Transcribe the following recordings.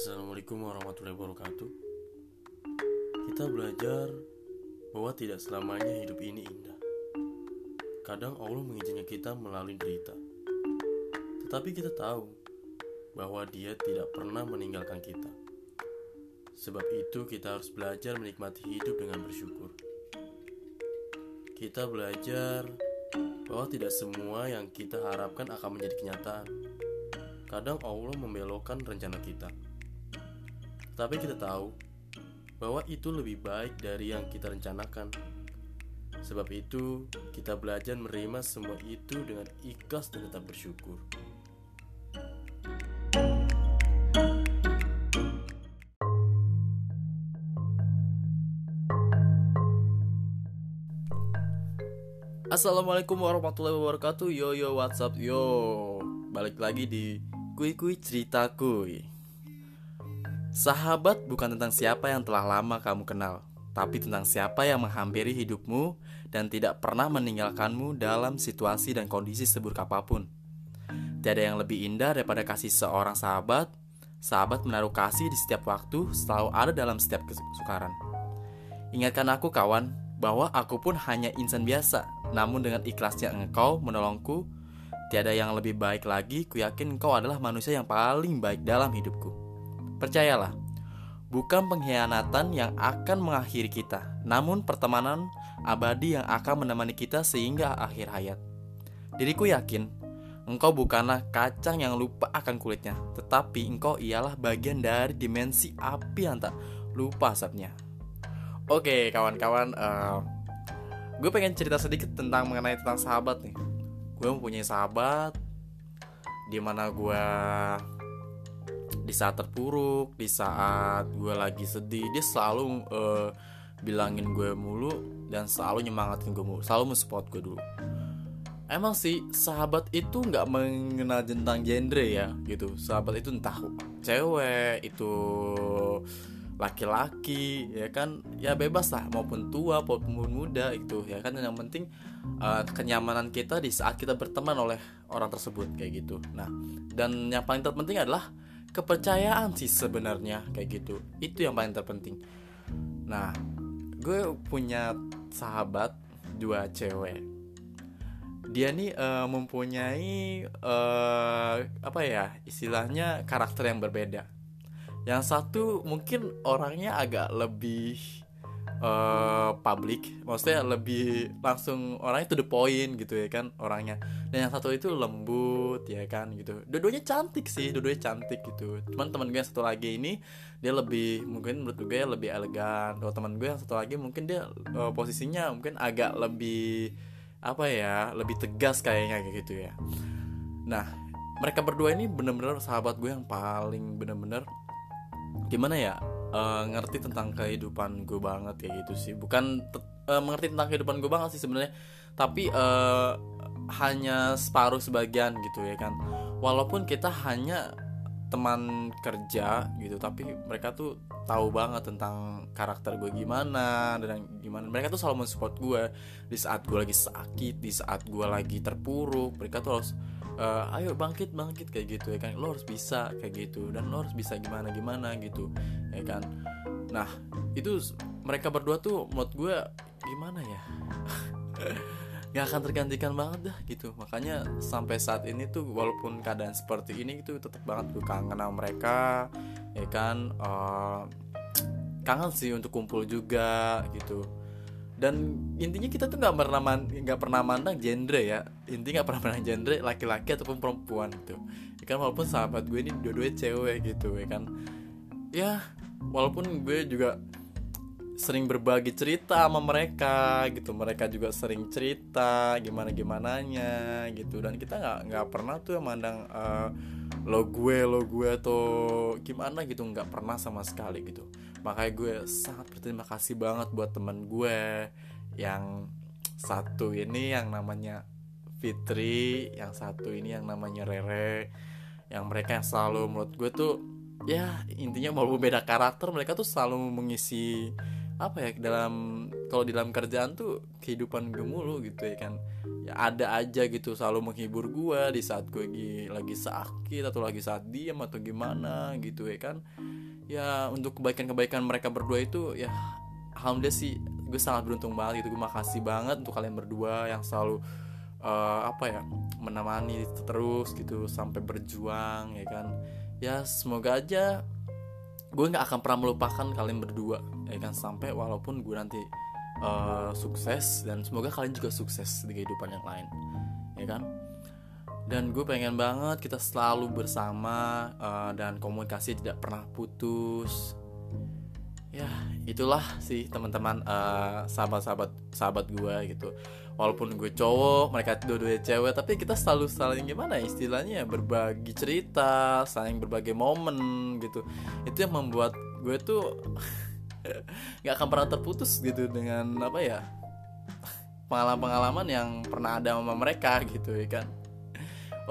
Assalamualaikum warahmatullahi wabarakatuh. Kita belajar bahwa tidak selamanya hidup ini indah. Kadang Allah mengizinkan kita melalui derita. Tetapi kita tahu bahwa Dia tidak pernah meninggalkan kita. Sebab itu kita harus belajar menikmati hidup dengan bersyukur. Kita belajar bahwa tidak semua yang kita harapkan akan menjadi kenyataan. Kadang Allah membelokkan rencana kita. Tapi kita tahu bahwa itu lebih baik dari yang kita rencanakan. Sebab itu, kita belajar menerima semua itu dengan ikhlas dan tetap bersyukur. Assalamualaikum warahmatullahi wabarakatuh Yo yo what's up yo Balik lagi di Kui Kui Cerita Kui Sahabat bukan tentang siapa yang telah lama kamu kenal Tapi tentang siapa yang menghampiri hidupmu Dan tidak pernah meninggalkanmu dalam situasi dan kondisi seburuk apa pun. Tiada yang lebih indah daripada kasih seorang sahabat. Sahabat menaruh kasih di setiap waktu Selalu ada dalam setiap kesukaran. Ingatkan aku kawan bahwa aku pun hanya insan biasa, namun dengan ikhlasnya engkau menolongku, tiada yang lebih baik lagi, ku yakin engkau adalah manusia yang paling baik dalam hidupku. Percayalah, bukan pengkhianatan yang akan mengakhiri kita, namun pertemanan abadi yang akan menemani kita sehingga akhir hayat. Diriku yakin, engkau bukanlah kacang yang lupa akan kulitnya, tetapi engkau ialah bagian dari dimensi api yang tak lupa asapnya. Oke, kawan-kawan, uh, gue pengen cerita sedikit tentang mengenai tentang sahabat nih. Gue mempunyai sahabat, di mana gue di saat terpuruk, di saat gue lagi sedih, dia selalu uh, bilangin gue mulu dan selalu nyemangatin gue mulu, selalu mensupport gue dulu. Emang sih sahabat itu nggak mengenal tentang genre ya gitu. Sahabat itu entah cewek itu laki-laki ya kan ya bebas lah maupun tua maupun muda itu ya kan yang penting uh, kenyamanan kita di saat kita berteman oleh orang tersebut kayak gitu nah dan yang paling terpenting adalah kepercayaan sih sebenarnya kayak gitu. Itu yang paling terpenting. Nah gue punya sahabat dua cewek. Dia nih uh, mempunyai uh, apa ya istilahnya karakter yang berbeda. Yang satu mungkin orangnya agak lebih uh, public. Maksudnya lebih langsung orangnya to the point gitu ya kan orangnya. Dan yang satu itu lembut ya kan gitu. Dua-duanya cantik sih dua-duanya cantik gitu. Cuman teman gue yang satu lagi ini dia lebih mungkin menurut gue lebih elegan. Kalau teman gue yang satu lagi mungkin dia uh, posisinya mungkin agak lebih apa ya lebih tegas kayaknya kayak gitu ya. Nah mereka berdua ini bener-bener sahabat gue yang paling bener-bener gimana ya uh, ngerti tentang kehidupan gue banget kayak gitu sih. Bukan uh, mengerti tentang kehidupan gue banget sih sebenarnya. Tapi uh, hanya separuh sebagian gitu ya kan. Walaupun kita hanya teman kerja gitu tapi mereka tuh tahu banget tentang karakter gue gimana dan gimana. Mereka tuh selalu mensupport gue di saat gue lagi sakit di saat gue lagi terpuruk mereka tuh harus uh, ayo bangkit bangkit kayak gitu ya kan. Lo harus bisa kayak gitu. Dan lo harus bisa gimana gimana gitu ya kan. Nah itu mereka berdua tuh menurut gue gimana ya? Nggak akan tergantikan banget dah gitu. Makanya sampai saat ini tuh walaupun keadaan seperti ini itu tetap banget gue kangen sama mereka ya kan. Uh, kangen sih untuk kumpul juga gitu dan intinya kita tuh nggak pernah nggak pernah mandang genre ya. Intinya nggak pernah mandang genre laki-laki ataupun perempuan gitu. Ya kan walaupun sahabat gue ini dua-duanya cewek gitu ya kan. Ya walaupun gue juga sering berbagi cerita sama mereka gitu. Mereka juga sering cerita gimana gimana nya gitu. Dan kita nggak nggak pernah tuh mandang uh, lo gue lo gue atau gimana gitu nggak pernah sama sekali gitu. Makanya gue sangat berterima kasih banget buat temen gue yang satu ini yang namanya Fitri yang satu ini yang namanya Rere yang mereka yang selalu menurut gue tuh ya intinya mau beda karakter mereka tuh selalu mengisi apa ya dalam kalau di dalam kerjaan tuh kehidupan gue mulu gitu ya kan. Ya ada aja gitu selalu menghibur gue di saat gue lagi lagi sakit atau lagi saat diam atau gimana gitu ya kan. Ya untuk kebaikan-kebaikan mereka berdua itu ya alhamdulillah sih gue sangat beruntung banget gitu. Gue makasih banget untuk kalian berdua yang selalu uh, apa ya menemani terus gitu sampai berjuang ya kan. Ya semoga aja gue nggak akan pernah melupakan kalian berdua ya kan. Sampai walaupun gue nanti uh, sukses dan semoga kalian juga sukses di kehidupan yang lain ya kan? Dan gue pengen banget kita selalu bersama uh, dan komunikasi tidak pernah putus. Ya itulah sih teman-teman uh, sahabat-sahabat sahabat gue gitu. Walaupun gue cowok mereka dua-duanya cewek tapi kita selalu saling gimana ya istilahnya berbagi cerita saling berbagi momen gitu. Itu yang membuat gue tuh nggak akan pernah terputus gitu dengan apa ya pengalaman-pengalaman yang pernah ada sama mereka gitu ya kan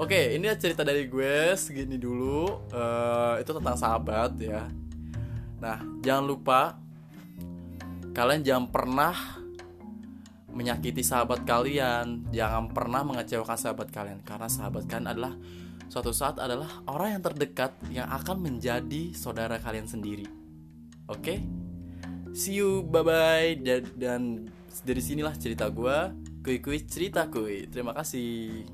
Oke, ini cerita dari gue segini dulu. Uh, itu tentang sahabat ya. Nah, jangan lupa kalian jangan pernah menyakiti sahabat kalian, jangan pernah mengecewakan sahabat kalian karena sahabat kalian adalah suatu saat adalah orang yang terdekat yang akan menjadi saudara kalian sendiri. Oke? See you, bye bye. Dan, dan dari sinilah cerita gue. Kui kui cerita kui. Terima kasih.